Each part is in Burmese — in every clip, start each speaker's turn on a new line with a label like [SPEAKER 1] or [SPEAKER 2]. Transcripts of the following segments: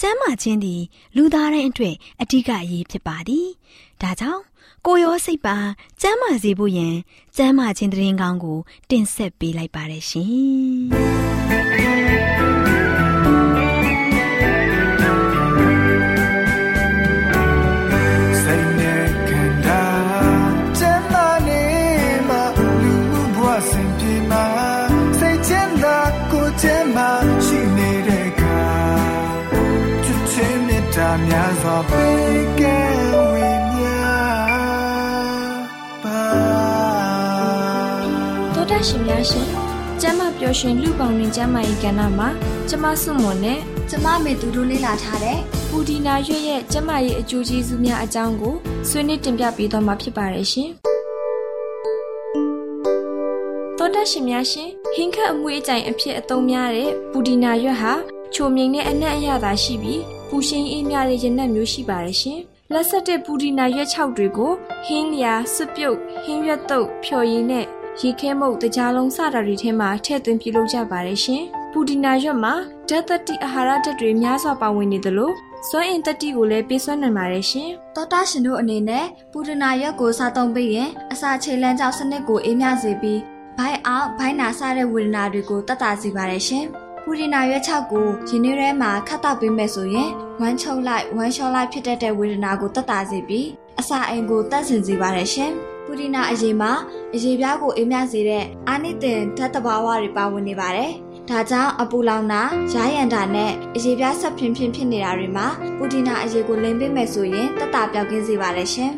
[SPEAKER 1] ကျမ်းမာခြင်းသည် လူသားတိုင်းအတွက်အဓိကအရေးဖြစ်ပါသည်ဒါကြောင့်ကိုရောစိတ်ပါကျမ်းမာစေဖို့ယင်ကျမ်းမာခြင်းတရင်ကောင်းကို တင်ဆက်ပေးလိုက်ပါတယ်ရှင်
[SPEAKER 2] ရှင်များရှင်ကျမပျော်ရွှင်လူပေါင်းတွင်ကျမ၏ကဏ္ဍမှာကျမစွမွန်နဲ့
[SPEAKER 3] ကျမမေသူတို့လေ့လာထားတဲ့
[SPEAKER 2] ပူဒီနာရွက်ရဲ့ကျမရဲ့အကျိုးကျေးဇူးများအကြောင်းကိုဆွေးနွေးတင်ပြပေးသွားမှာဖြစ်ပါတယ်ရှင်တော်တာရှင်များရှင်ဟင်းခတ်အမွေးအကြိုင်အဖြစ်အသုံးများတဲ့ပူဒီနာရွက်ဟာချိုမြိန်တဲ့အနက်အရသာရှိပြီး ပူရှင်အေးမြတဲ့ရနက်မျိုးရှိပါတယ်ရှင်။လက်ဆက်တဲ့ပူဒီနာရွက်ခြောက်တွေကိုဟင်းလျာစွပြုတ်ဟင်းရွက်တုပ်ဖြော်ရည်နဲ့ရေခဲမုတ်တကြားလုံးစတာတွေထဲမှာထည့်သွင်းပြုလုပ်ကြပါတယ်ရှင်။ပူဒီနာရွက်မှာဓာတ်သတ္တိအာဟာရဓာတ်တွေများစွာပါဝင်နေသလိုစွမ်းအင်တတိကိုလည်းပေးစွမ်းနိုင်ပါတယ်ရှင်။
[SPEAKER 3] သောတာရှင်တို့အနေနဲ့ပူဒနာရွက်ကိုစားသုံးပြီးရင်အစာခြေလမ်းကြောင့်စနစ်ကိုအေးမြစေပြီးဘိုင်အောင်ဘိုင်နာစတဲ့ဝေဒနာတွေကိုတတ်တာစေပါတယ်ရှင်။ ပူရီနာရွက်6ကိုရင်းနှီးထဲမှာခတ်တောက်ပေးမယ်ဆိုရင်ဝမ်းချုပ်လိုက်ဝမ်းလျှောလိုက်ဖြစ်တတ်တဲ့ဝေဒနာကိုတက်တာစေပြီးအစာအိမ်ကိုတက်ဆင်စေပါတယ်ရှင်။ပူရီနာအရေးမှာအရေးပြားကိုအေးမြစေတဲ့အာနိသင်ဓာတ်တဘာဝတွေပါဝင်နေပါတယ်။ဒါကြောင့်အပူလောင်တာရာရန်တာနဲ့အရေးပြားဆက်ဖြင်းဖြင်းဖြစ်နေတာတွေမှာပူဒီနာအရေးကိုလင်းပေးမယ်ဆိုရင်တက်တာပြောက်ကင်းစေပါတယ်ရှင်။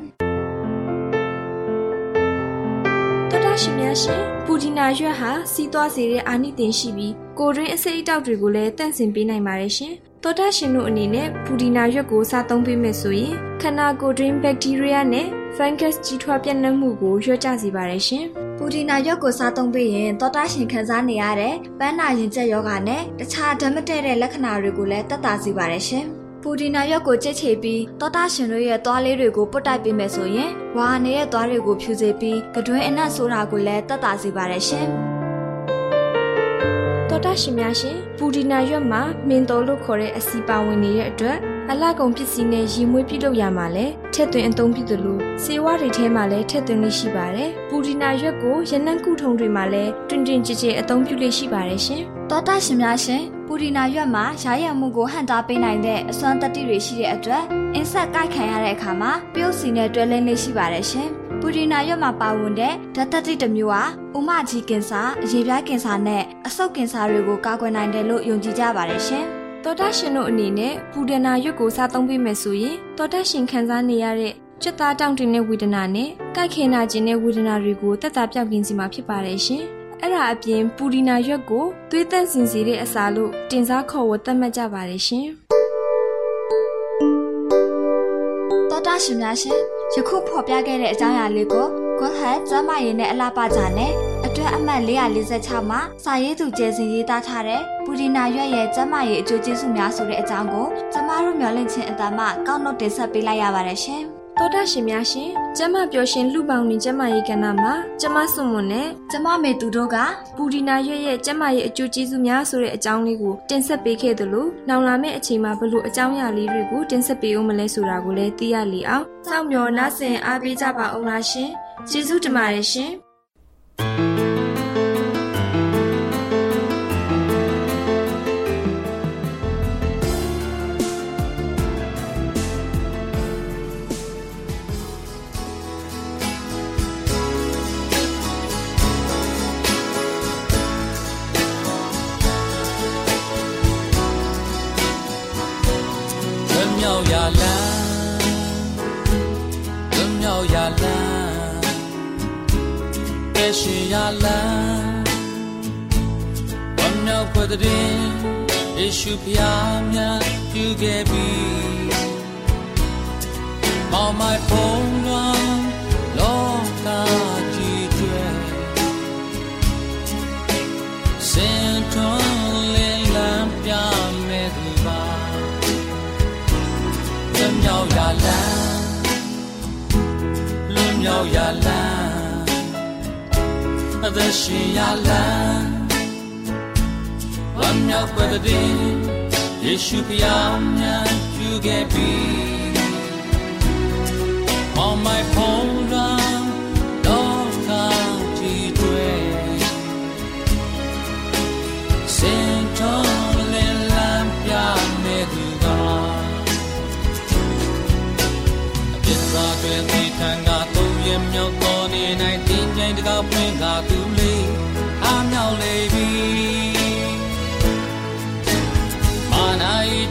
[SPEAKER 2] တော်တာရှင်များရှင်ပူဒီနာရွက်ဟာစီးသွားစေတဲ့အာနိသင်ရှိပြီး ကိုရင်းအစိတ်အတောက်တွေကိုလည်းတန့်စင်ပေးနိုင်ပါတယ်ရှင်။သောတာရှင်တို့အနေနဲ့ပူဒီနာရွက်ကိုစားသုံးပေးမယ်ဆိုရင်ခန္ဓာကိုယ်တွင်းဘက်တီးရီးယားနဲ့ fungus ကြီးထွားပြန့်နှံ့မှုကိုလျှော့ချစေပါတယ်ရှင်။
[SPEAKER 3] ပူဒီနာရွက်ကိုစားသုံးပေးရင်သောတာရှင်ခံစားနေရတဲ့ပန်းနာရင်ကျက်ယောဂနဲ့တခြားဓာတ်မတည့်တဲ့လက္ခဏာတွေကိုလည်းတက်တာစေပါတယ်ရှင်။ပူဒီနာရွက်ကိုကြိတ်ချေပြီးသောတာရှင်တို့ရဲ့သွားလေးတွေကိုပုတ်တိုက်ပေးမယ်ဆိုရင်ဝါနေတဲ့သွားတွေကိုဖြူစေပြီးကတွင်းအနက်ဆိုတာကိုလည်းတက်တာစေပါတယ်ရှင်။
[SPEAKER 2] တော်တာ ရှင်များရှင်ပူဒီနာရွက်မှာမင်တော်လို့ခေါ်တဲ့အစီပါဝင်နေတဲ့အတွက်အလှကုန်ပစ္စည်းနဲ့ရီမွေးပြုလုပ်ရမှာလဲထက်သွင်းအသုံးပြုသလိုစေဝါတွေထဲမှာလည်းထက်သွင်းလေးရှိပါတယ်ပူဒီနာရွက်ကိုရနံ့ကုထုံတွေမှာလည်းတွင်တွင်ကြည်ကြည်အသုံးပြုလေးရှိပါတယ်ရှင်
[SPEAKER 3] တော်တာရှင်များရှင်ပူဒီနာရွက်မှာရာရံမှုကိုဟန်တာပေးနိုင်တဲ့အစွမ်းတတိတွေရှိတဲ့အတွက်အင်းဆက်ကိုက်ခံရတဲ့အခါမှာပြုတ်စီနဲ့တွဲလင်းလေးရှိပါတယ်ရှင် ပူရီနာရွက်မှာပါဝင်တဲ့ဓာတ်သတ္တိတစ်မျိုးဟာဥမကြီးကင်ဆာအရေပြားကင်ဆာနဲ့အဆုတ်ကင်ဆာတွေကိုကာကွယ်နိုင်တယ်လို့ယုံကြည်ကြပါတယ်ရှင်။
[SPEAKER 2] တော်တာရှင်တို့အနေနဲ့ပူဒနာရွက်ကိုစားသုံးပေးမယ်ဆိုရင်တော်တာရှင်ခံစားနေရတဲ့ကြက်သားတောင့်တင်တဲ့ဝေဒနာနဲ့ကြိုက်ခဲနာခြင်းတဲ့ဝေဒနာတွေကိုတက်တာပြောက်ကင်းစီမှာဖြစ်ပါတယ်ရှင်။အဲ့ဒါအပြင်ပူဒီနာရွက်ကိုသွေးသန့်စင်စေတဲ့အစာလို့တင်စားခေါ်ဝတ်သတ်မှတ်ကြပါတယ်ရှင်။
[SPEAKER 3] တော်တာရှင်များရှင်ယခုဖော်ပြခဲ့တဲ့အကြောင်းအရာလေးကိုဂွန်ဟတ်ကျမရင်းနဲ့အလားပါကြနဲ့အတွက်အမှတ်446မှာစာရေးသူကျဲစင်ရေးသားထားတဲ့ပူဒီနာရွက်ရဲ့ကျမရဲ့အကျိုးကျေးဇူးများဆိုတဲ့အကြောင်းကိုကျမတို့မျှဝင့်ခြင်းအတမကောက်နှုတ်တင်ဆက်ပေးလိုက်ရပါတယ်ရှင်။
[SPEAKER 2] တော်တာရှင်များရှင်ကျမပျော်ရှင်လူပေါင်းနေကျမရေးကဏ္ဍမှာကျမစွန်မွန်နဲ့
[SPEAKER 3] ကျမမေသူတို့က
[SPEAKER 2] ပူဒီနာရွက်ရဲ့ကျမရဲ့အကျိုးကျေးဇူးများဆိုတဲ့အကြောင်းလေးကိုတင်ဆက်ပေးခဲ့သလိုနောက်လာမယ့်အချိန်မှာဘလို့အကြောင်းအရာလေးတွေကိုတင်ဆက်ပေးအောင်မလဲဆိုတာကိုလည်းသိရလေအောင်စောင့်မျှော်နှားဆင်အားပေးကြပါအောင်လားရှင်ကျေးဇူးတင်ပါတယ်ရှင်
[SPEAKER 4] ရှင် တဲ့ယေရှုဖျားများပြုခဲ့ပြီမောင်မိုင်ဖုံးလွန်လောကကြီးကျွဲစင်ထွန်းလင်းလန်းပြမဲ့သူပါလွန်မြောက်ရလန်းလွန်မြောက်ရလန်းအသက်ရှင်ရလန်း ဝမ်းမြောက်ပွက်တဲ့ယေရှုဖျားများပြုခဲ့ပြီ on my phone run တော့ကားကြည့်တွေ့စင်တော်လင်းလမ်းပြမဲ့သူကအပြစ်သားတွေဒီထံကသုံးရမြောက်တော်နေနိုင်တင်းကျိန်တကောက်ပွင့်ကသူလေးအားမြောက်လေပြီ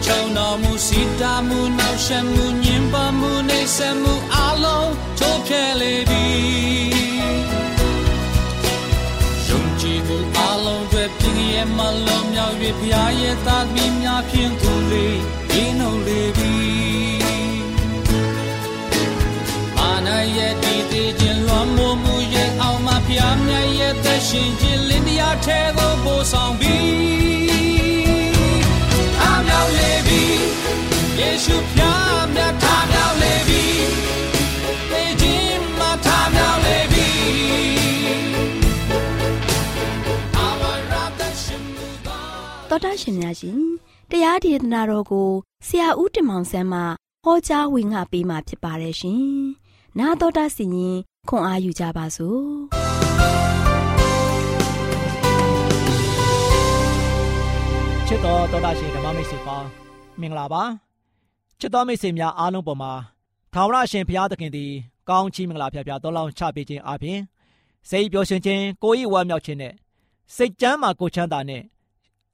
[SPEAKER 4] နာဤချုံတော်မူစီတာမှုနောက်ရှက်မှုညင်ပါမှုနေဆက်မှုအလုံးချိုးဖျက်လေပြီယုံကြည်သူအလုံးတွေပြင်းရဲ့မလုံးမြောက်၍ဖျားရဲ့သားသမီးများဖြင့်သူလေးဒီနှုတ်လေပြီမာနာရဲ့ဒီသေးခြင်းလွန်မိုးမှုရဲ့အောင်မဖျားမြတ်ရဲ့သက်ရှင်ခြင်းလင်းတရားထဲသို့ပို့ဆောင်ပြီ အားမြောက်လေပြီယေရှုဖျားမြတ်ထားမြောက်လေပြီပေခြင်းမထားမြောက်လေပြီအာဝရတ်ရှင်မူသော
[SPEAKER 1] တော်တာရှင်များရှင်တရားဒေသနာတော်ကိုဆရာဦးတင်မောင်ဆန်းမှဟောကြားဝင်ငါပေးมาဖြစ်ပါတယ်ရှင်။နာတော်တာစီရင်ခွန်အားယူကြပါစို့။
[SPEAKER 5] ချစ်တော်တော်တာရှင်ဓမ္မမိတ်ဆွေပေါင်းမင်္ဂလာပါချစ်တော်မိတ်ဆွေများအားလုံးပေါ်မှာထာဝရရှင်ဘုရားသခင်သည်ကောင်းချီးမင်္ဂလာဖျားဖျားတော်လောင်းချပေးခြင်းအပြင်စိတ်ပျော်ရွှင်ခြင်းကိုယ်ဤဝမ်းမြောက်ခြင်းနဲ့စိတ်ကြမ်းမှာကိုယ်ချမ်းသာနဲ့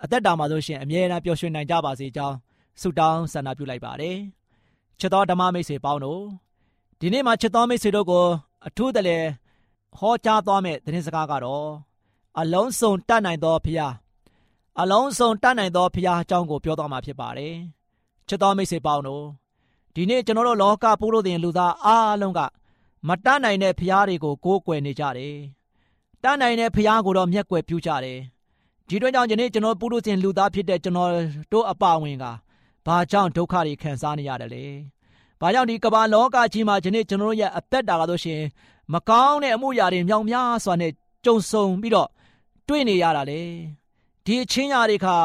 [SPEAKER 5] အသက်တာမှာဆိုရှင်အမြဲတမ်းပျော်ရွှင်နိုင်ကြပါစေကြောင်းဆုတောင်းဆန္ဒပြုလိုက်ပါတယ်ချစ်တော်ဓမ္မမိတ်ဆွေပေါင်းတို့ဒီနေ့မှာချစ်တော်မိတ်ဆွေတို့ကိုအထူးတလဲဟောကြားသွားမယ့်သတင်းစကားကတော့အလုံးစုံတတ်နိုင်သောဘုရား အလုံးစုံတတ်နိုင်သောဖရားအကြောင်းကိုပြောသွားမှာဖြစ်ပါတယ်။ချစ်တော်မိတ်ဆွေပေါင်းတို့ဒီနေ့ကျွန်တော်တို့လောကပုရုသင်လူသားအားလုံးကမတတ်နိုင်တဲ့ဖရားတွေကိုကိုးကွယ်နေကြတယ်။တတ်နိုင်တဲ့ဖရားကိုတော့မျက်ကွယ်ပြုကြတယ်။ဒီအတွက်ကြောင့်ဒီနေ့ကျွန်တော်ပုရုသင်လူသားဖြစ်တဲ့ကျွန်တော်တို့အပါဝင်ကဘာကြောင့်ဒုက္ခတွေခံစားနေရတယ်လဲ။ဘာကြောင့်ဒီကမ္ဘာလောကကြီးမှာဒီနေ့ကျွန်တော်တို့ရဲ့အသက်တာကတော့ရှင်မကောင်းတဲ့အမှုရာတွေမြောင်များစွာနဲ့ကြုံဆုံပြီးတော့တွေ့နေရတာလေ။ ဒီအချင်းရာတွေခါ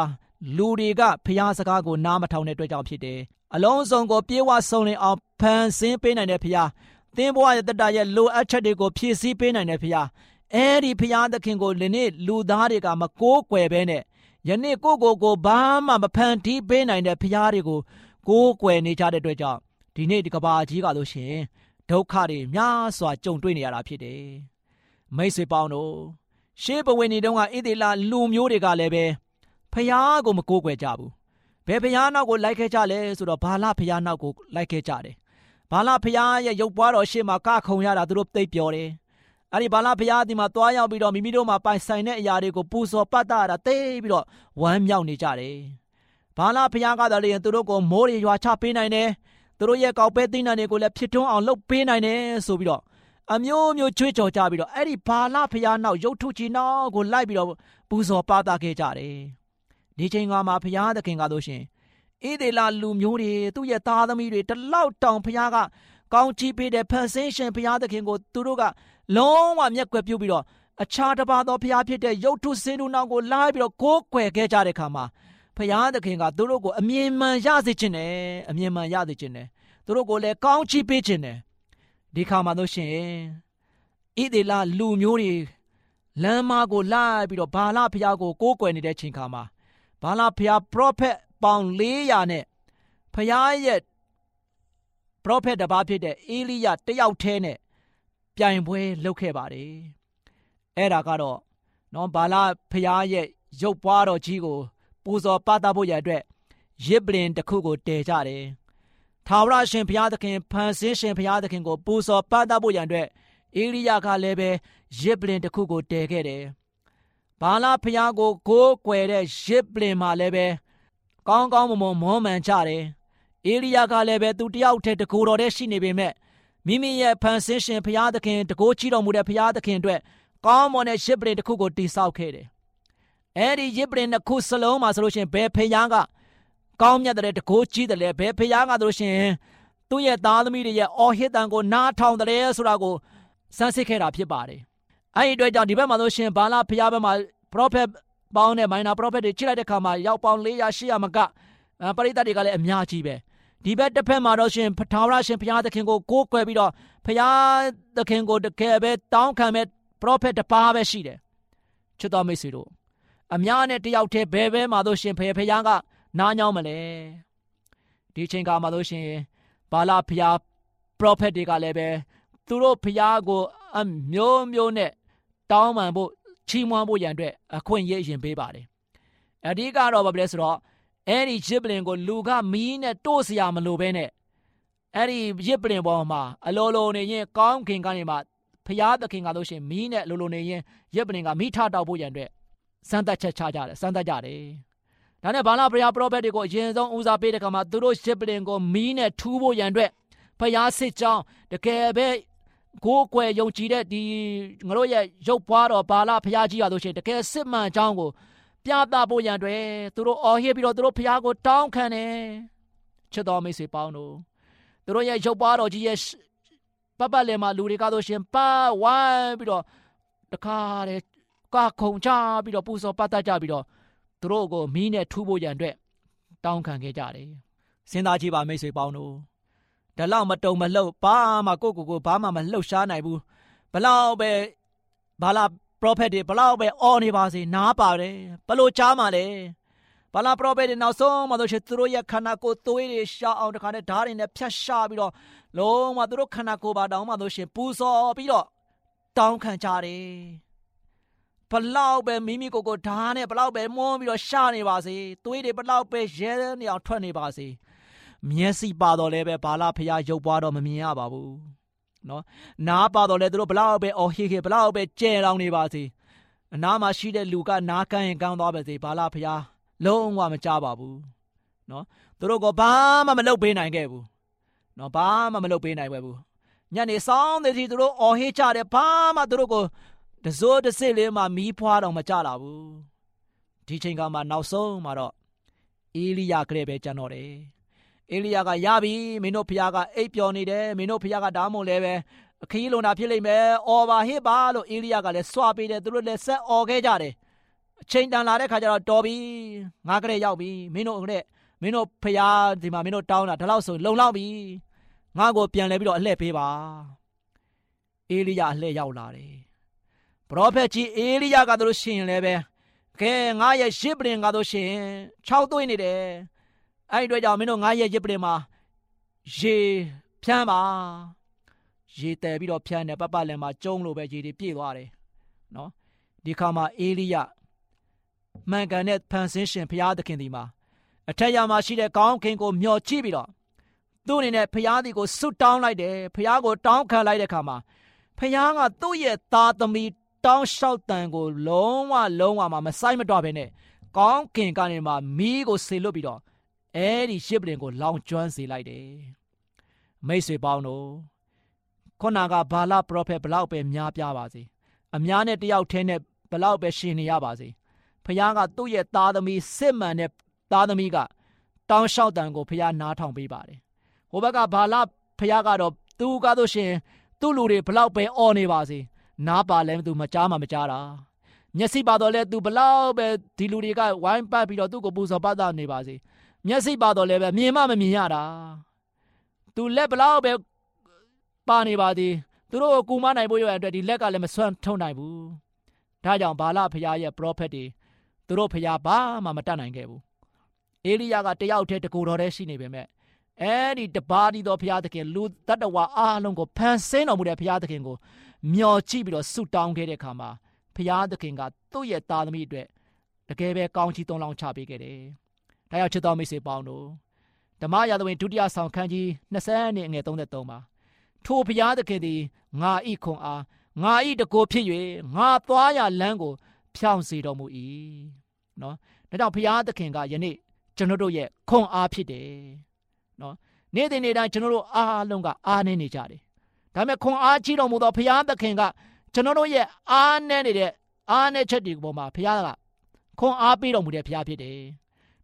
[SPEAKER 5] လူတွေကဖျားစကားကိုနားမထောင်တဲ့အတွက်ကြောင့်ဖြစ်တယ်။အလုံးစုံကိုပြေဝဆုံလင်အောင်ဖန်ဆင်းပေးနိုင်တဲ့ဖျားသင်ဘဝရဲ့တတရဲ့လိုအပ်ချက်တွေကိုဖြည့်ဆည်းပေးနိုင်တဲ့ဖျားအဲဒီဖျားသခင်ကိုဒီနေ့လူသားတွေကမကိုးကွယ်ဘဲနဲ့ယနေ့ကိုကိုကိုဘာမှမဖန်တီးပေးနိုင်တဲ့ဖျားတွေကိုကိုးကွယ်နေကြတဲ့အတွက်ကြောင့်ဒီနေ့ဒီကဘာကြီးကလို့ရှင်ဒုက္ခတွေများစွာကြုံတွေ့နေရတာဖြစ်တယ်။မိတ်ဆွေပေါင်းတို့ ရှေးဘဝနေတုန်းကဣသေလလူမျိုးတွေကလည်းပဲဖျားကိုမကိုးကွယ်ကြဘူးဘယ်ဖျားနောက်ကိုလိုက်ခဲ့ကြလဲဆိုတော့ဘာလဖျားနောက်ကိုလိုက်ခဲ့ကြတယ်ဘာလဖျားရဲ့ရုပ်ပွားတော်ရှေ့မှာကခုံရတာသူတို့သိပ်ပြောတယ်အဲ့ဒီဘာလဖျားဒီမှာသွားရောက်ပြီးတော့မိမိတို့မှာပိုင်ဆိုင်တဲ့အရာတွေကိုပူဇော်ပတ်တာတာသိပြီးတော့ဝမ်းမြောက်နေကြတယ်ဘာလဖျားကတည်းကသူတို့ကိုမိုးရေရွာချပေးနိုင်တယ်သူတို့ရဲ့ကောက်ပဲသိန်းတန်တွေကိုလည်းဖြစ်ထွန်းအောင်လုပ်ပေးနိုင်တယ်ဆိုပြီးတော့ အမျိုးမျိုးချွေးကြော်ကြပြီးတော့အဲ့ဒီဘာလဖျားနောက်ရုပ်ထုကြီးနောက်ကိုလိုက်ပြီးတော့ပူဇော်ပါတာခဲ့ကြတယ်ဒီချိန်ကမှဖျားသခင်ကတို့ရှင်ဣသေလလူမျိုးတွေသူ့ရဲ့သားသမီးတွေတလောက်တောင်ဖျားကကောင်းချီးပေးတဲ့ဖန်ဆင်းရှင်ဖျားသခင်ကိုသူတို့ကလုံးဝမျက်ကွယ်ပြုပြီးတော့အခြားတစ်ပါးသောဖျားဖြစ်တဲ့ရုပ်ထုစင်းတို့နောက်ကိုလာပြီးတော့ကိုးကွယ်ခဲ့ကြတဲ့ခါမှာဖျားသခင်ကသူတို့ကိုအမြင်မှန်ရစေခြင်းနဲ့အမြင်မှန်ရစေခြင်းနဲ့သူတို့ကိုလည်းကောင်းချီးပေးခြင်းနဲ့ ဒီခါမှာတို့ရှင်ဣသေလလူမျိုးတွေလမ်းမကိုလိုက်ပြီးတော့ဘာလဖျားကိုကိုးကွယ်နေတဲ့ချိန်ခါမှာဘာလဖျားပရောဖက်ပေါင်400နဲ့ဖျားရဲ့ပရောဖက်တစ်ပါးဖြစ်တဲ့အေလိယတယောက်တည်းနဲ့ပြိုင်ပွဲလုပ်ခဲ့ပါတယ်အဲ့ဒါကတော့နော်ဘာလဖျားရဲ့ရုပ်ပွားတော်ကြီးကိုပူဇော်ပသဖို့ရအတွက်ရစ်ပလင်တစ်ခုကိုတည်ကြတယ် ထာဝရရှင်ဘုရားသခင်ဖန်ဆင်းရှင်ဘုရားသခင်ကိုပူဇော်ပသဖို့ရန်အတွက်အေလိယကလည်းပဲရစ်ပလင်တစ်ခုကိုတည်ခဲ့တယ်ဘာလာဖျားကိုကိုးကွယ်တဲ့ရစ်ပလင်မှာလည်းပဲကောင်းကောင်းမွန်မွန်မောမှန်ကြတယ်အေလိယကလည်းပဲသူတယောက်တည်းတကူတော်တည်းရှိနေပေမဲ့မိမိရဲ့ဖန်ဆင်းရှင်ဘုရားသခင်တကိုးချီတော်မူတဲ့ဘုရားသခင်အတွက်ကောင်းမွန်တဲ့ရစ်ပလင်တစ်ခုကိုတိဆောက်ခဲ့တယ်အဲ့ဒီရစ်ပလင်တစ်ခုစလုံးမှာဆိုလို့ရှိရင်ဘယ်ဖျားက ကောင်းမြတ်တဲ့တကိုးကြီးတယ်လဲဘယ်ဖျားကဆိုလို့ရှိရင်သူ့ရဲ့သားသမီးတွေရဲ့အော်ဟစ်တန်ကိုနားထောင်တယ်ဆိုတာကိုစမ်းစစ်ခဲ့တာဖြစ်ပါတယ်အဲ့ဒီအတွက်ကြောင့်ဒီဘက်မှာဆိုရှင်ဘာလာဖျားဘက်မှာ prophet ပေါင်းတဲ့မိုင်နာ prophet တွေချိန်လိုက်တဲ့ခါမှာရောက်ပေါင်း400 800မကပရိသတ်တွေကလည်းအများကြီးပဲဒီဘက်တစ်ဖက်မှာတော့ရှင်ထာဝရရှင်ဘုရားသခင်ကိုကိုးကွယ်ပြီးတော့ဘုရားသခင်ကိုတကယ်ပဲတောင်းခံမဲ့ prophet တစ်ပါးပဲရှိတယ်ချစ်တော်မိတ်ဆွေတို့အများနဲ့တယောက်တည်းဘယ်ဘဲမှာတော့ရှင်ဖယ်ဖရားက နားညောင်းမလဲဒီချိန်ကမှာတော့ရှင်ဘာလာဖရား prophet တွေကလည်းပဲသူတို့ဖရားကိုအမျိုးမျိုးနဲ့တောင်းပန်ဖို့ချီးမွမ်းဖို့ရန်အတွက်အခွင့်အရေးရင်ပေးပါတယ်အဓိကတော့ဘာလဲဆိုတော့အဲ့ဒီရစ်ပလင်ကိုလူကမီးနဲ့တို့စရာမလိုဘဲနဲ့အဲ့ဒီရစ်ပလင်ပေါ်မှာအလိုလိုနေရင်ကောင်းခင်ကနေမှဖျားသခင်ကလို့ရှိရင်မီးနဲ့လိုလိုနေရင်ရစ်ပလင်ကမိထတောက်ဖို့ရန်အတွက်စမ်းသပ်ချက်ချကြတယ်စမ်းသပ်ကြတယ် ဒါနဲ့ဘာလာဖျားပရောဖက်တွေကိုအရင်ဆုံးဦးစားပေးတဲ့ကမှာသူတို့ရစ်ပလင်ကိုမီးနဲ့ထူးဖို့ရန်အတွက်ဖျားစစ်ကြောင်းတကယ်ပဲကိုးကွယ်ယုံကြည်တဲ့ဒီငါတို့ရဲ့ရုပ်ပွားတော်ဘာလာဖျားကြီးရလို့ရှိရင်တကယ်စစ်မှန်ကြောင်းကိုပြသဖို့ရန်တွေသူတို့အော်ဟစ်ပြီးတော့သူတို့ဖျားကိုတောင်းခံတယ်ချစ်တော်မိတ်ဆွေပေါင်းတို့သူတို့ရဲ့ရုပ်ပွားတော်ကြီးရဲ့ပပလည်းမှာလူတွေကတော့ရှင်ပါဝိုင်းပြီးတော့တခါတည်းကခုံချပြီးတော့ပူဇော်ပတ်သက်ကြပြီးတော့ သူတို့ကိုမီးနဲ့ထူဖို့ရန်အတွက်တောင်းခံခဲ့ကြတယ်စဉ်းစားကြည့်ပါမိတ်ဆွေပေါင်းတို့ဒါလောက်မတုံမလှုပ်ဘာမှကိုကိုကိုဘာမှမလှုပ်ရှားနိုင်ဘူးဘလောက်ပဲဘာလာပရောဖက်တွေဘလောက်ပဲအော်နေပါစေနားပါတယ်ဘလို့ကြားမှလဲဘာလာပရောဖက်တွေနောက်ဆုံးမှဆိုရှင်သူတို့ရဲ့ခန္ဓာကိုယ်သွေးတွေရှာအောင်တခါနဲ့ဓာတ်တွေနဲ့ဖြတ်ရှာပြီးတော့လုံးဝသူတို့ခန္ဓာကိုယ်ပါတောင်းမှဆိုရှင်ပူဇော်ပြီးတော့တောင်းခံကြတယ် ဘလောက်ပဲမိမိကိုယ်ကိုဓာတ်နဲ့ဘလောက်ပဲမွန်းပြီးတော့ရှာနေပါစေသွေးတွေဘလောက်ပဲရဲနေအောင်ထွက်နေပါစေမျက်စိပါတော့လဲပဲဘာလာဖျားရုပ်ပွားတော့မမြင်ရပါဘူးနော်နားပါတော့လဲသူတို့ဘလောက်ပဲအော်ဟေးခေဘလောက်ပဲကြဲလောင်နေပါစေအနားမှာရှိတဲ့လူကနားကန်းရင်ကန်းသွားပါစေဘာလာဖျားလုံးဝမကြပါဘူးနော်သူတို့ကဘာမှမလုပ်ပေးနိုင်ခဲ့ဘူးနော်ဘာမှမလုပ်ပေးနိုင်ပဲဘူးညနေဆောင်တဲ့စီသူတို့အော်ဟေးကြတယ်ဘာမှသူတို့ကို တစိုးတစစ်လေးမှမီးဖွားတော့မကြလာဘူးဒီချိန်ကမှနောက်ဆုံးမှာတော့အေလိယကလေးပဲကြံတော့တယ်အေလိယကရပြီမင်းတို့ဖခင်ကအိပ်ပျော်နေတယ်မင်းတို့ဖခင်ကဒါမှမဟုတ်လည်းပဲအခီးလုံတာဖြစ်လိမ့်မယ်အော်ပါဟစ်ပါလို့အေလိယကလည်းစွာပေးတယ်သူတို့လည်းဆက်အော်ခဲ့ကြတယ်အချိန်တန်လာတဲ့ခါကျတော့တော်ပြီငါကလေးရောက်ပြီမင်းတို့ကလေးမင်းတို့ဖခင်ဒီမှာမင်းတို့တောင်းတာဒါလောက်ဆိုလုံလောက်ပြီငါ့ကိုပြန်လဲပြီးတော့အလှည့်ပေးပါအေလိယအလှည့်ရောက်လာတယ် ပရောဖက်ကြီးအေလိယကတို့ရှင်လည်းပဲကဲငါရဲ့ရှစ်ပရင်ကတို့ရှင်6သွေးနေတယ်အဲ့ဒီအတွက်ကြောင့်မင်းတို့ငါရဲ့ရစ်ပလင်မှာရေဖြန်းပါရေတဲပြီးတော့ဖြန်းတယ်ပပလည်းမှာကျုံလို့ပဲရေတွေပြည့်သွားတယ်နော်ဒီခါမှာအေလိယမှန်ကန်တဲ့ဖန်ဆင်းရှင်ဘုရားသခင်ဒီမှာအထက်ရမှာရှိတဲ့ကောင်းခင်ကိုမျှော်ကြည့်ပြီးတော့သူ့အနေနဲ့ဘုရားဒီကိုဆွတ်တောင်းလိုက်တယ်ဘုရားကိုတောင်းခံလိုက်တဲ့ခါမှာဘုရားကသူ့ရဲ့သားသမီး တောင်းလျှောက်တန်ကိုလုံးဝလုံးဝမဆိုင်မတော့ဘဲနဲ့ကောင်းခင်ကနေမှမီးကိုဆေလွတ်ပြီးတော့အဲ့ဒီရှစ်ပလင်ကို လောင်ကျွမ်းစေလိုက်တယ်မိတ်ဆွေပေါင်းတို့ခုနကဘာလပရောဖက်ဘလောက်ပဲများပြားပါစေအများနဲ့တယောက်တည်းနဲ့ဘလောက်ပဲရှင်နေရပါစေဖခင်ကသူ့ရဲ့သားသမီးစစ်မှန်တဲ့သားသမီးကတောင်းလျှောက်တန်ကိုဖခင်နားထောင်ပေးပါတယ်ဟိုဘက်ကဘာလဖခင်ကတော့သူကတော့ရှင် သူ့လူတွေဘလောက်ပဲអော်နေပါစေ နားပါလဲသူမကြားမှမကြားတာမျက်စိပါတော့လဲသူဘလောက်ပဲဒီလူတွေကဝိုင်းပတ်ပြီးတော့သူ့ကိုပူဇော်ပတ်တာနေပါစေမျက်စိပါတော့လည်းပဲမြင်မှမမြင်ရတာသူလက်ဘလောက်ပဲပါနေပါသည်သူတို့ကိုကူမနိုင်ဖို့ရတဲ့အတွက်ဒီလက်ကလည်းမဆွမ်းထုံနိုင်ဘူးဒါကြောင့်ဘာလဖရားရဲ့ prophet တွေသူတို့ဖရားဘာမှမတတ်နိုင်ခဲ့ဘူးအေလိယကတယောက်တည်းတကူတော်တည်းရှိနေပေမဲ့အဲ့ဒီတပါးဒီတော်ဖရားသခင်လူတတ္တဝါအားလုံးကိုဖန်ဆင်းတော်မူတဲ့ဖရားသခင်ကို မျှော်ကြည့်ပြီးတော့ဆုတောင်းခဲ့တဲ့အခါမှာဖရားသခင်ကသူ့ရဲ့သားသမီးအတွက်တကယ်ပဲကောင်းချီးသွန်လောင်းချပေးခဲ့တယ်။ဒါကြောင့်ချစ်တော်မိတ်ဆွေပေါင်းတို့ဓမ္မရာဇဝင်ဒုတိယဆောင်ခန်းကြီး20နှစ်ငယ်33မှာထိုဘုရားသခင်သည်ငါဤခွန်အားငါဤတကိုဖြစ်၍ငါသွားရလမ်းကို ဖြောင်းစေတော်မူ၏နော်ဒါကြောင့်ဘုရားသခင်ကယနေ့ကျွန်တော်တို့ရဲ့ခွန်အားဖြစ်တယ်နော်နေ့စဉ်နေ့တိုင်းကျွန်တော်တို့အားလုံးကအားနေနေကြတယ် ဒါပေမဲ့ခွန်အားကြီးတော်မူသောဘုရားသခင်ကကျွန်တော်တို့ရဲ့အားနေနေတဲ့အားနေချက်တွေပေါ်မှာဘုရားကခွန်အားပေးတော်မူတဲ့ဘုရားဖြစ်တယ်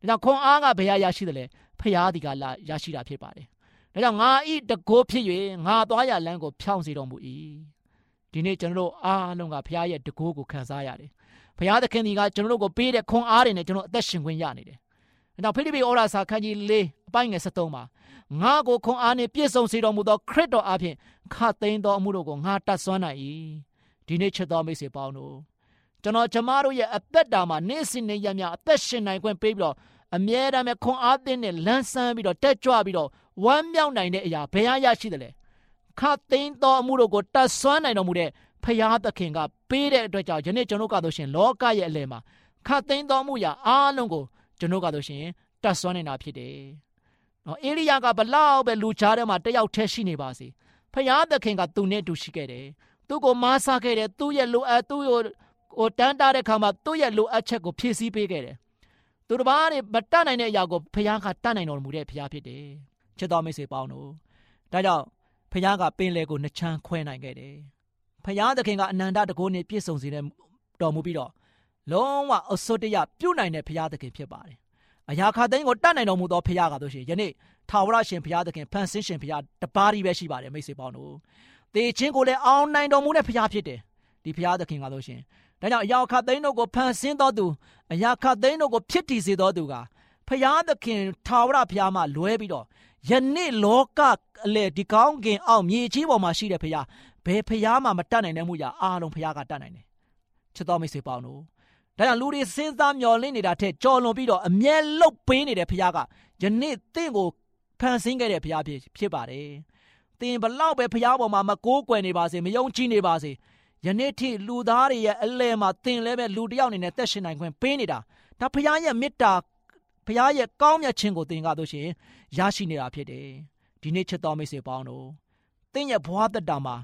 [SPEAKER 5] ဒါကြောင့်ခွန်အားကဘယ်ရရှိတယ်လဲဖရာဒီကလာရရှိတာဖြစ်ပါတယ်။ဒါကြောင့်ငါဤတကိုးဖြစ်၍ငါသွားရလမ်းကိုဖြောင်းစေတော်မူ၏။ဒီနေ့ကျွန်တော်တို့အားလုံးကဖရာရဲ့တကိုးကိုခံစားရတယ်။ဖရာသခင်ဒီကကျွန်တော်တို့ကိုပေးတဲ့ခွန်အားတွေနဲ့ကျွန်တော်အသက်ရှင်ခွင့်ရနေတယ်။ဒါကြောင့်ဖိလိပ္ပိဩရာစာခန်းကြီး၄အ ပိုင်းငယ်73မှာငါကိုခွန်အားနှင့်ပြည့်စုံစေတော်မူသောခရစ်တော်အဖင်ခတ်သိမ်းသောအမှုတို့ကိုငါတတ်ဆွမ်းနိုင်၏။ဒီနေ့ချစ်တော်မိတ်ဆွေပေါင်းတို့ကျွန်တော်ကျမတို့ရဲ့အသက်တာမှာနေ့စဉ်နေ့ရက်များအသက်ရှင်နိုင်ခွင့်ပေးပြီးတော့အမြဲတမ်းပဲခွန်အားသင်းနဲ့လန်းဆန်းပြီးတော့တက်ကြွပြီးတော့ဝမ်းမြောက်နိုင်တဲ့အရာဘယ်ဟာရရှိတယ်လဲခတ်သိမ်းသောအမှုတို့ကိုတတ်ဆွမ်းနိုင်တော်မူတဲ့ဖရာသခင်ကပေးတဲ့အတွက်ကြောင့်ယနေ့ကျွန်တော်ကတော့ရှင်လောကရဲ့အလယ်မှာခတ်သိမ်းသောမှုရာအားလုံးကိုကျွန်တော်ကတော့ရှင်တတ်ဆွမ်းနေတာဖြစ်တယ်။ နော်အေလိယကဘလောက်ပဲလူချားထဲမှာတယောက်တည်းရှိနေပါစေ။ဖရာသခင်ကသူနဲ့တူရှိခဲ့တယ်။သူ့ကိုမားစားခဲ့တယ်။သူ့ရဲ့လိုအပ်သူ့ကိုဟိုတန်းတားတဲ့ခါမှာသူ့ရဲ့လိုအပ်ချက်ကိုဖြည့်ဆည်းပေးခဲ့တယ်သူတစ်ပါးတွေမတတ်နိုင်တဲ့အရာကိုဖခင်ကတတ်နိုင်တော်မူတဲ့ဖခင်ဖြစ်တယ်ချစ်တော်မိတ်ဆွေပေါင်းတို့ဒါကြောင့်ဖခင်ကပင်လေကိုနှချမ်းခွဲနိုင်ခဲ့တယ်ဖခင်သခင်ကအနန္တတကိုးနဲ့ပြည့်စုံစေတဲ့တော်မူပြီးတော့လုံးဝအစွတ်တရပြုတ်နိုင်တဲ့ဖခင်သခင်ဖြစ်ပါတယ် အရာခသိန်းကိုတတ်နိုင်တော်မူသောဖခင်ကတို့ရှိယနေ့ထာဝရရှင်ဖခင်သခင်ဖန်ဆင်းရှင်ဖခင်တပါးကြီးပဲရှိပါတယ်မိတ်ဆွေပေါင်းတို့တေချင်းကိုလည်းအောင်နိုင်တော်မူတဲ့ဖခင်ဖြစ်တယ်ဒီဖခင်သခင်ကတို့ရှင်ဒါကြောင့်အရာခသိန်းတို့ကိုဖန်ဆင်းတော်သူအရာခသိန်းတို့ကိုဖြစ်တည်စေတော်သူကဖရာသခင်ထာဝရဘုရားမှလွဲပြီးတော့ယနေ့လောကအလေဒီကောင်းကင်အောင်မြေကြီးပေါ်မှာရှိတဲ့ဖရာဘယ်ဖရာမှမတတ်နိုင်တဲ့မှုရာအားလုံးဖရာကတတ်နိုင်တယ်ချစ်တော်မိတ်ဆွေပေါင်းတို့ ဒါကြောင့်လူတွေစဉ်းစားမျှော်လင့်နေတာထက်ကြော်လွန်ပြီးတော့အမြဲလုတ်ပေးနေတဲ့ဖရာကယနေ့တင့်ကိုဖန်ဆင်းခဲ့တဲ့ဖရာဖြစ်ဖြစ်ပါတယ်တင်ဘလောက်ပဲဖရာပေါ်မှာမကိုးကွယ်နေပါစေမယုံကြည်နေပါစေယနေ့ထိလူသားတွေရဲ့အလဲမှာသင်လည်းပဲလူတယောက်အနေနဲ့သက်ရှင်နိုင်ခွင့်ပေးနေတာဒါဖခင်ရဲ့မေတ္တာဖခင်ရဲ့ကောင်းမြတ်ခြင်းကိုသင်ကားလို့ရှိရင်ရရှိနေတာဖြစ်တယ်ဒီနေ့ချစ်တော်မိတ်ဆွေပေါင်းတို့သင်ရဲ့ဘဝတက်တာမှာ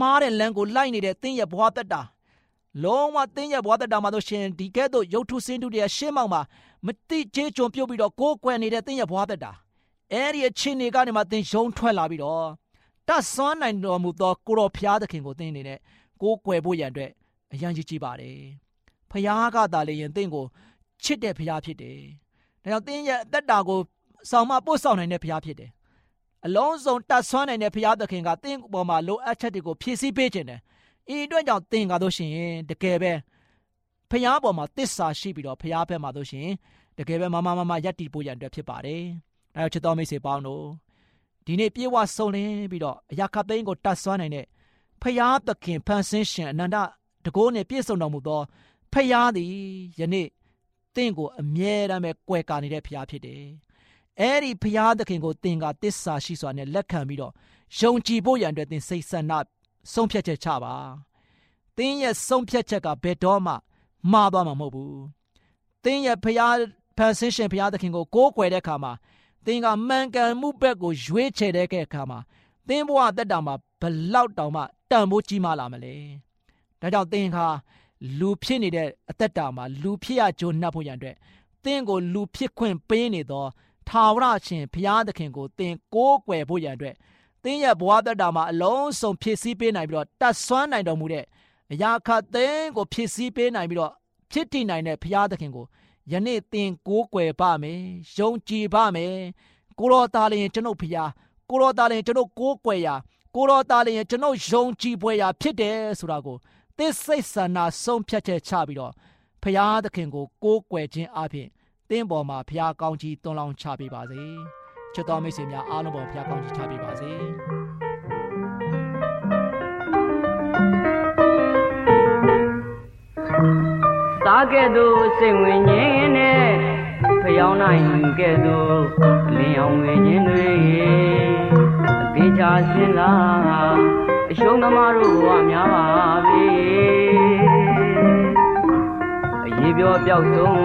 [SPEAKER 5] မှားတဲ့လမ်းကိုလိုက်နေတဲ့သင်ရဲ့ဘဝတက်တာ လုံးဝသင်ရဲ့ဘဝတက်တာမှာတို့ရှင်ဒီကဲ့သို့ရုပ်ထုစင်းတုတွေရှင်းမောင်မှာမတိချေကြုံပြုတ်ပြီးတော့ကိုးကွယ်နေတဲ့သင်ရဲ့ဘဝတက်တာအဲ့ဒီအချင်းတွေကနေမှသင်ယုံထွက်လာပြီးတော့တတ်ဆွမ်းနိုင်တော်မူသောကိုရောဖျားသခင်ကိုသင်နေနဲ့ကိုးကွယ်ဖို့ရန်အတွက်အရန်ကြီးကြီးပါတယ်ဖခင်ကသာလေရင်တင့်ကိုချစ်တဲ့ဖခင်ဖြစ်တယ်ဒါကြောင့်တင်းရဲ့အသက်တာကိုဆောင်မပို့ဆောင်နိုင်တဲ့ဖခင်ဖြစ်တယ်အလုံးစုံတတ်ဆွမ်းနိုင်တဲ့ဖခင်သခင်ကတင်းပေါ်မှာလိုအပ်ချက်တွေကိုဖြည့်ဆည်းပေးခြင်းတယ် ဤအတွက်ကြောင့်တင်းကားလို့ရှိရင်တကယ်ပဲဖခင်ပေါ်မှာတစ္ဆာရှိပြီးတော့ဖခင်ဘက်မှာလို့ရှိရင်တကယ်ပဲမမမမယက်တီဖို့ရန်အတွက်ဖြစ်ပါတယ်အဲချစ်တော်မိတ်ဆွေပေါင်းတို့ဒီနေ့ပြေဝဆုံလင်းပြီးတော့အရာခတ်သိန်းကိုတတ်ဆွမ်းနိုင်တဲ့ဖျားသခင်ဖန်ဆင်းရှင်အနန္တတကိုးနဲ့ပြည့်စုံတော်မူသောဖျားသည်ယနေ့တင့်ကိုအမြဲတမ်းပဲကွယ်ကာနေတဲ့ဖျားဖြစ်တယ်။အဲ့ဒီဖျားသခင်ကိုတင်ကတစ္ဆာရှိစွာနဲ့လက်ခံပြီးတော့ယုံကြည်ဖို့ရန်အတွက်တင်စိတ်ဆန္ဒ ဆုံးဖြတ်ချက်ချပါ။တင်းရဲ့ဆုံးဖြတ်ချက်ကဘယ်တော့မှမှားသွားမှာမဟုတ်ဘူး။တင်းရဲ့ဖျားဖန်ဆင်းရှင်ဖျားသခင်ကိုကိုးကွယ်တဲ့အခါမှာတင်ကမှန်ကန်မှုဘက်ကိုရွေးချယ်တဲ့အခါမှာတင်းဘဝတက်တာမှာဘလောက်တောင်မှတန်ဖိုးကြီးမားလာမလဲဒါကြောင့်သင်ဟာလူဖြစ်နေတဲ့အသက်တာမှာလူဖြစ်ရကြိုးနှပ်ဖို့ရန်အတွက်သင်ကိုလူဖြစ်ခွင့်ပေးနေသောထာဝရရှင်ဘုရားသခင်ကိုသင်ကိုးကွယ်ဖို့ရန်အတွက် သင်ရဲ့ဘဝသက်တာမှာအလုံးစုံဖြစ်စည်းပေးနိုင်ပြီးတော့တတ်ဆွမ်းနိုင်တော်မူတဲ့အရာခတ်သင်ကိုဖြစ်စည်းပေးနိုင်ပြီးတော့ဖြစ်တည်နိုင်တဲ့ဘုရားသခင်ကိုယနေ့သင်ကိုးကွယ်ပါမယ်ယုံကြည်ပါမယ်ကိုတော်သားလျင်ကျွန်ုပ်ဘုရားကိုတော်သားလျင်ကျွန်ုပ်ကိုးကွယ်ရာကိုတော်သားလည်းကျွန်ုပ်ယုံကြည်ပွဲရာဖြစ်တယ်ဆိုတာကိုသစ္စိတ်ဆန္ဒဆုံးဖြတ်ချက်ချပြီးတော့ဖရာသခင်ကိုကိုးကွယ်ခြင်းအပြင်တင်းပေါ်မှာဖရာကောင်းကြီးတွန်းလောင်းချပေးပါစေ ချစ်တော်မိတ်ဆွေများအားလုံးပေါ်ဖရာကောင်းကြီးချပေးပါစေ
[SPEAKER 6] တာကဲ့သို့စိတ်ဝင်ငင်းနဲ့ဖျောင်းနိုင်ကဲ့သို့လင်းအောင်ဝင်ခြင်းတွေသေချာစင်လာအရှုံးသမားတို့ဘဝများပါပြီအရေးပြောပြောက်ဆုံး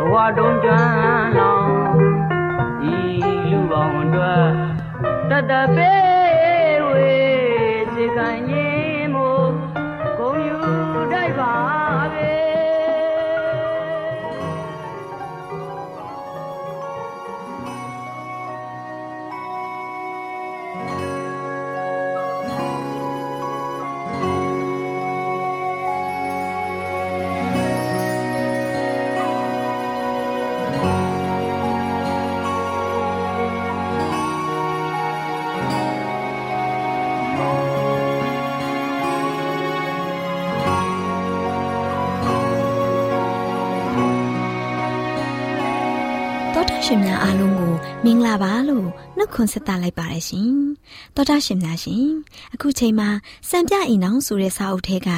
[SPEAKER 6] ဘဝတုံးကျွမ်းလောင်ဤလူပေါင်းအ တွက်တတပေးဝေစေကံရင်မို့ဂုံယူတိုက်ပါ
[SPEAKER 1] မင်္ဂလာပါလို့နှုတ်ခွန်းဆက်သလိုက်ပါတယ်ရှင်။တောတာရှင်များရှင်အခုချိန်မှာစံပြအိမ်အောင်ဆိုတဲ့စာအုပ်ထဲက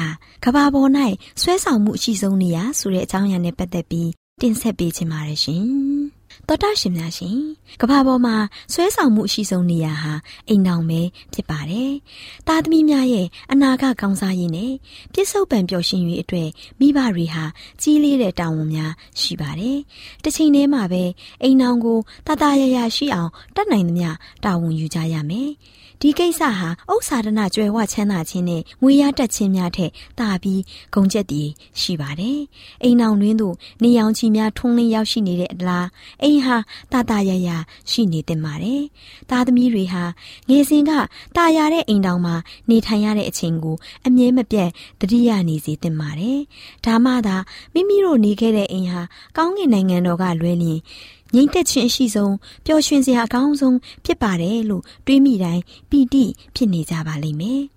[SPEAKER 1] ကဘာပေါ်၌ဆွဲဆောင်မှုအရှိဆုံးနေရဆိုတဲ့အကြောင်းအရာနဲ့ပတ်သက်ပြီးတင်ဆက်ပေးချင်ပါတယ်ရှင်။ တောတာရှင်များရှင်ကဘာပေါ်မှာဆွဲဆောင်မှုအရှိဆုံးနေရာဟာအိမ်အောင်ပဲဖြစ်ပါတယ်။တာသမီများရဲ့အနာဂတ်ကောင်းစားရေးနဲ့ပြစ္ဆုတ်ပံပျော်ရွှင်ရေးအတွက်မိဘတွေဟာကြီးလေးတဲ့တာဝန်များရှိပါတယ်။တစ်ချိန်တည်းမှာပဲအိမ်အောင်ကိုတတရရရှိအောင်တတ်နိုင်သမျှတာဝန်ယူကြရမယ်။ဒီကိစ္စဟာဥစ္စာဒနာကြွယ်ဝချမ်းသာခြင်းနဲ့ငွေရတတ်ခြင်းများထက်တာပြီးဂုံချက်တည်ရှိပါတယ်။အိမ်အောင်တွင်သို့နေအောင်ချီများထုံးလင်းရောက်ရှိနေတဲ့အလားအိမ်ဟာတတရရရှိနေတင်ပါတယ်။သားသမီးတွေဟာငယ်စဉ်ကတာယာတဲ့အိမ်တောင်မှာနေထိုင်ရတဲ့အချိန်ကိုအမြဲမပြတ်တတိယနေစေတင်ပါတယ်။ဒါမှသာမိမိတို့နေခဲ့တဲ့အိမ်ဟာကောင်းကင်နိုင်ငံတော်ကလွဲလျင်ငိမ့်သက်ခြင်းအရှိဆုံးပျော်ရွှင်စရာအကောင်းဆုံးဖြစ်ပါတယ်လို့တွေးမိတိုင်းပီတိဖြစ်နေကြပါလိမ့်မယ်။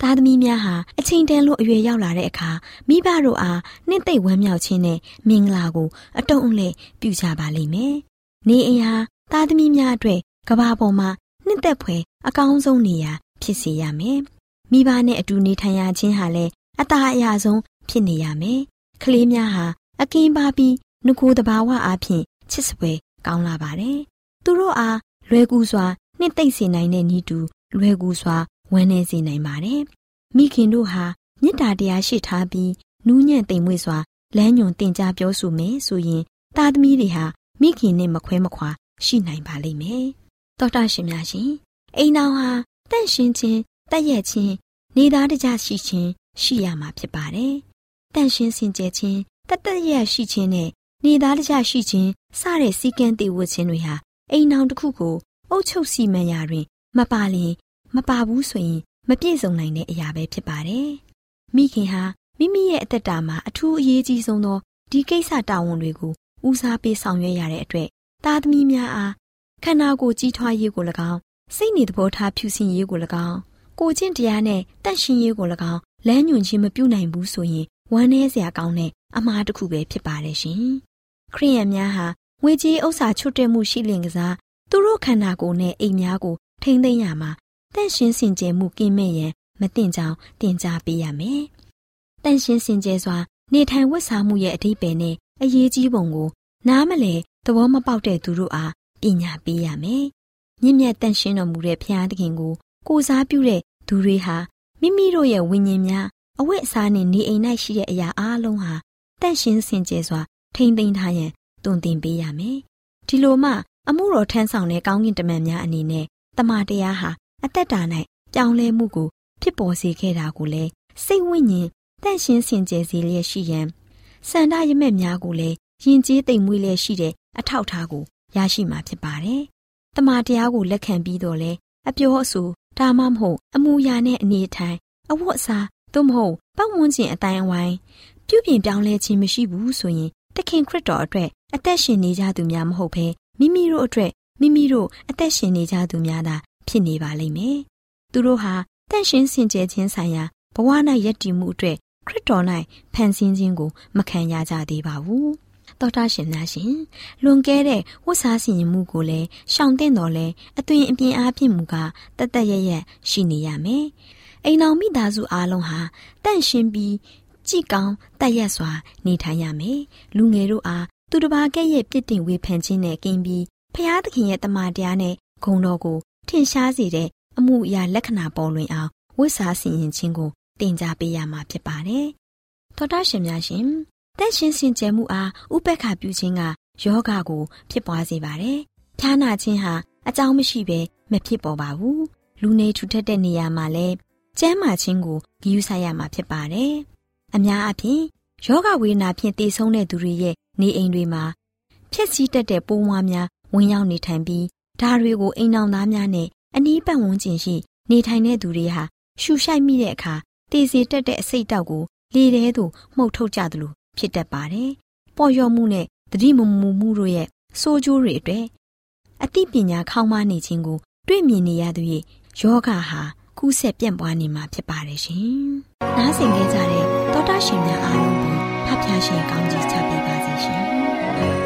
[SPEAKER 1] သားသမီးများဟာအချိန်တန်လို့အရွယ်ရောက်လာတဲ့အခါမိဘတို့အားနှင့်သိမ့်ဝမ်းမြောက်ခြင်းနဲ့မင်္ဂလာကိုအတုံးအလဲပြုကြပါလိမ့်မယ်။နေအိမ်ဟာသားသမီးများအတွက်ကဘာပေါ်မှာနှစ်သက်ဖွယ်အကောင်းဆုံးနေရာဖြစ်စေရမယ်။မိဘနဲ့အတူနေထိုင်ရခြင်းဟာလည်းအသာအရဆုံးဖြစ်နေရမယ်။ကလေးများဟာအကင်းပါပြီးငကိုတဘာဝအားဖြင့်ချစ်စပွဲကောင်းလာပါတယ်။သူတို့အားလွယ်ကူစွာနှစ်သိမ့်စေနိုင်တဲ့ဤတူလွယ်ကူစွာ ဝန်းနေစေနိုင်ပါတယ်။မိခင်တို့ဟာမေတ္တာတရားရှိထားပြီးနူးညံ့သိမ်မွေ့စွာလမ်းညွန်တင် जा ပြောဆိုမယ်ဆိုရင်သားသမီးတွေဟာမိခင်နဲ့မခွဲမခွာရှိနိုင်ပါလိမ့်မယ်။သောတာရှင်များရှင်အိမ်တော်ဟာတန့်ရှင်းခြင်းတက်ရက်ခြင်းနေသားတကြရှိခြင်းရှိရမှာဖြစ်ပါတယ်။တန့်ရှင်းစင်ကြယ်ခြင်းတက်တက်ရက်ရှိခြင်းနဲ့နေသားတကြရှိခြင်းစတဲ့စည်းကမ်းတည်ဝတ်ခြင်းတွေဟာအိမ်တော်တစ်ခုကိုအုပ်ချုပ်စီမံရာတွင် မပါလျင် မပါဘူးဆိုရင်မပြည့်စုံနိုင်တဲ့အရာပဲဖြစ်ပါတယ်။မိခင်ဟာမိမိရဲ့အသက်တာမှာအထူးအရေးကြီးဆုံးသောဒီကိစ္စတာဝန်တွေကိုဦးစားပေးဆောင်ရွက်ရတဲ့အတွက်သားသမီးများအားခန္ဓာကိုယ်ကြီးထွားရေးကို၎င်းစိတ်နေသဘောထားဖြူစင်ရေးကို၎င်းကိုချင်းတရားနဲ့တန့်ရှင်းရေးကို၎င်းလမ်းညွှန်ခြင်းမပြုနိုင်ဘူးဆိုရင်ဝမ်းနည်းစရာကောင်းတဲ့အမှားတစ်ခုပဲဖြစ်ပါတယ်ရှင်။ခရိယန်များဟာငွေကြေးဥစ္စာချွတ်တဲ့မှုရှိလင်ကစားသူတို့ခန္ဓာကိုယ်နဲ့အိမ်များကိုထိမ့်သိမ်းရမှာ တန့်ရှင်းစင်ကြယ်မှုကင်းမဲ့ရန်မတင်ကြောင်တင် जा ပေးရမယ်။တန့်ရှင်းစင်ကြယ်စွာနေထိုင်ဝတ်စားမှုရဲ့အဓိပ္ပာယ်နဲ့အရေးကြီးပုံကို နားမလဲသဘောမပေါက်တဲ့သူတို့အားပညာပေးရမယ်။မြင့်မြတ်တန့်ရှင်းတော်မူတဲ့ဘုရားသခင်ကိုကိုစားပြုတဲ့သူတွေဟာမိမိတို့ရဲ့ဝိညာဉ်များအဝတ်အစားနဲ့နေအိမ်၌ရှိတဲ့အရာအလုံးဟာတန့်ရှင်းစင်ကြယ်စွာထိမ့်သိမ်းထားရန်တုံသင်ပေးရမယ်။ဒီလိုမှ အမှုတော်ထမ်းဆောင်တဲ့ကောင်းကင်တမန်များအနေနဲ့တမန်တရားဟာ အသက်တာ၌ပြောင်းလဲမှုကို ဖြစ်ပေါ်စေခဲ့တာကိုလည်းစိတ်ဝိညာဉ်တန့်ရှင်းစင်ကြယ်စေလျက်ရှိရန်စန္ဒရမက်များကိုလည်းယဉ်ကျေးသိမ်မွေ့လျက်ရှိတဲ့အထောက်အထားကိုရရှိမှာဖြစ်ပါတယ်။တမန်တရားကိုလက်ခံပြီးတော့လဲအပြောအဆိုဒါမှမဟုတ်အမူအရာနဲ့အနေထိုင်အဝတ်အစားသို့မဟုတ်ပတ်ဝန်းကျင်အတိုင်းအဝိုင်းပြုပြင်ပြောင်းလဲခြင်းမရှိဘူးဆိုရင်တခင်ခရစ်တော်အတွက်အသက်ရှင်နေကြသူများမဟုတ်ဘဲမိမိတို့အတွက်မိမိတို့အသက်ရှင်နေကြသူများသာ ဖြစ်နေပါလိမ့်မယ်။သူတို့ဟာတန့်ရှင်းစင်ကြယ်ခြင်းဆိုင်ရာဘဝ၌ယက်တည်မှုအတွက်ခရစ်တော်၌ဖန်ဆင်းခြင်းကိုမခံရကြသေးပါဘူး။သောတာရှင်များရှင်လွန်ကဲတဲ့ဝတ်စားစီရင်မှုကိုလည်းရှောင်တဲ့တော်လဲအသွင်အပြင်အားဖြင့်မူကတတ်တရရက်ရှိနေရမယ်။အိမ်အောင်မိသားစုအားလုံးဟာတန့်ရှင်းပြီးကြည်ကောင်းတတ်ရက်စွာနေထိုင်ရမယ်။လူငယ်တို့အားသူတစ်ပါးကဲ့ရဲ့ပြစ်တင်ဝေဖန်ခြင်းနဲ့ကင်းပြီးဖျားသခင်ရဲ့တမန်တရားနဲ့ဂုဏ်တော်ကို ထင်ရှားစေတဲ့အမှုအရာလက္ခဏာပေါ်လွင်အောင်ဝတ်စားစီရင်ခြင်းကိုတင် जा ပေးရမှာဖြစ်ပါတယ်။သောတာရှင်များရှင်တန့်ရှင်းစင်ကြယ်မှုအားဥပက္ခပြုခြင်းကယောဂကို ဖြစ်ပွားစေပါတယ်။ဖျားနာခြင်းဟာအကြောင်းမရှိဘဲမဖြစ်ပေါ်ပါဘူး။လူနေထူထပ်တဲ့နေရာမှာလဲကျန်းမာခြင်းကိုဂရုစိုက်ရမှာဖြစ်ပါတယ်။အများအပြားယောဂဝေဒနာဖြင့်တည်ဆုံးတဲ့သူတွေရဲ့နေအိမ်တွေမှာဖြစ်စည်းတတ်တဲ့ပိုးမွားများဝင်ရောက်နေထိုင်ပြီး ဒါတွေကိုအိမ်အောင်သားများနဲ့အနီးပတ်ဝန်းကျင်ရှိ နေထိုင်တဲ့သူတွေဟာရှူရှိုက်မိတဲ့အခါတည်စေတတ်တဲ့အစိတ်တောက်ကိုလေထဲသို့မှုတ်ထုတ်ကြသလိုဖြစ်တတ်ပါတယ်။ပေါ်ရော့မှုနဲ့တတိမမူမှုတို့ရဲ့စိုးကျိုးတွေအတွက်အသိပညာခေါင်းမနေခြင်းကို တွေ့မြင်နေရသူရဲ့ယောဂဟာကူးဆက်ပြန့်ပွားနေမှာဖြစ်ပါတယ်ရှင်။နားဆင်ကြတဲ့သောတာရှင်များအားလုံးကိုဖဖျားရှင်ကောင်းကြီးချပေးပါစေရှင်။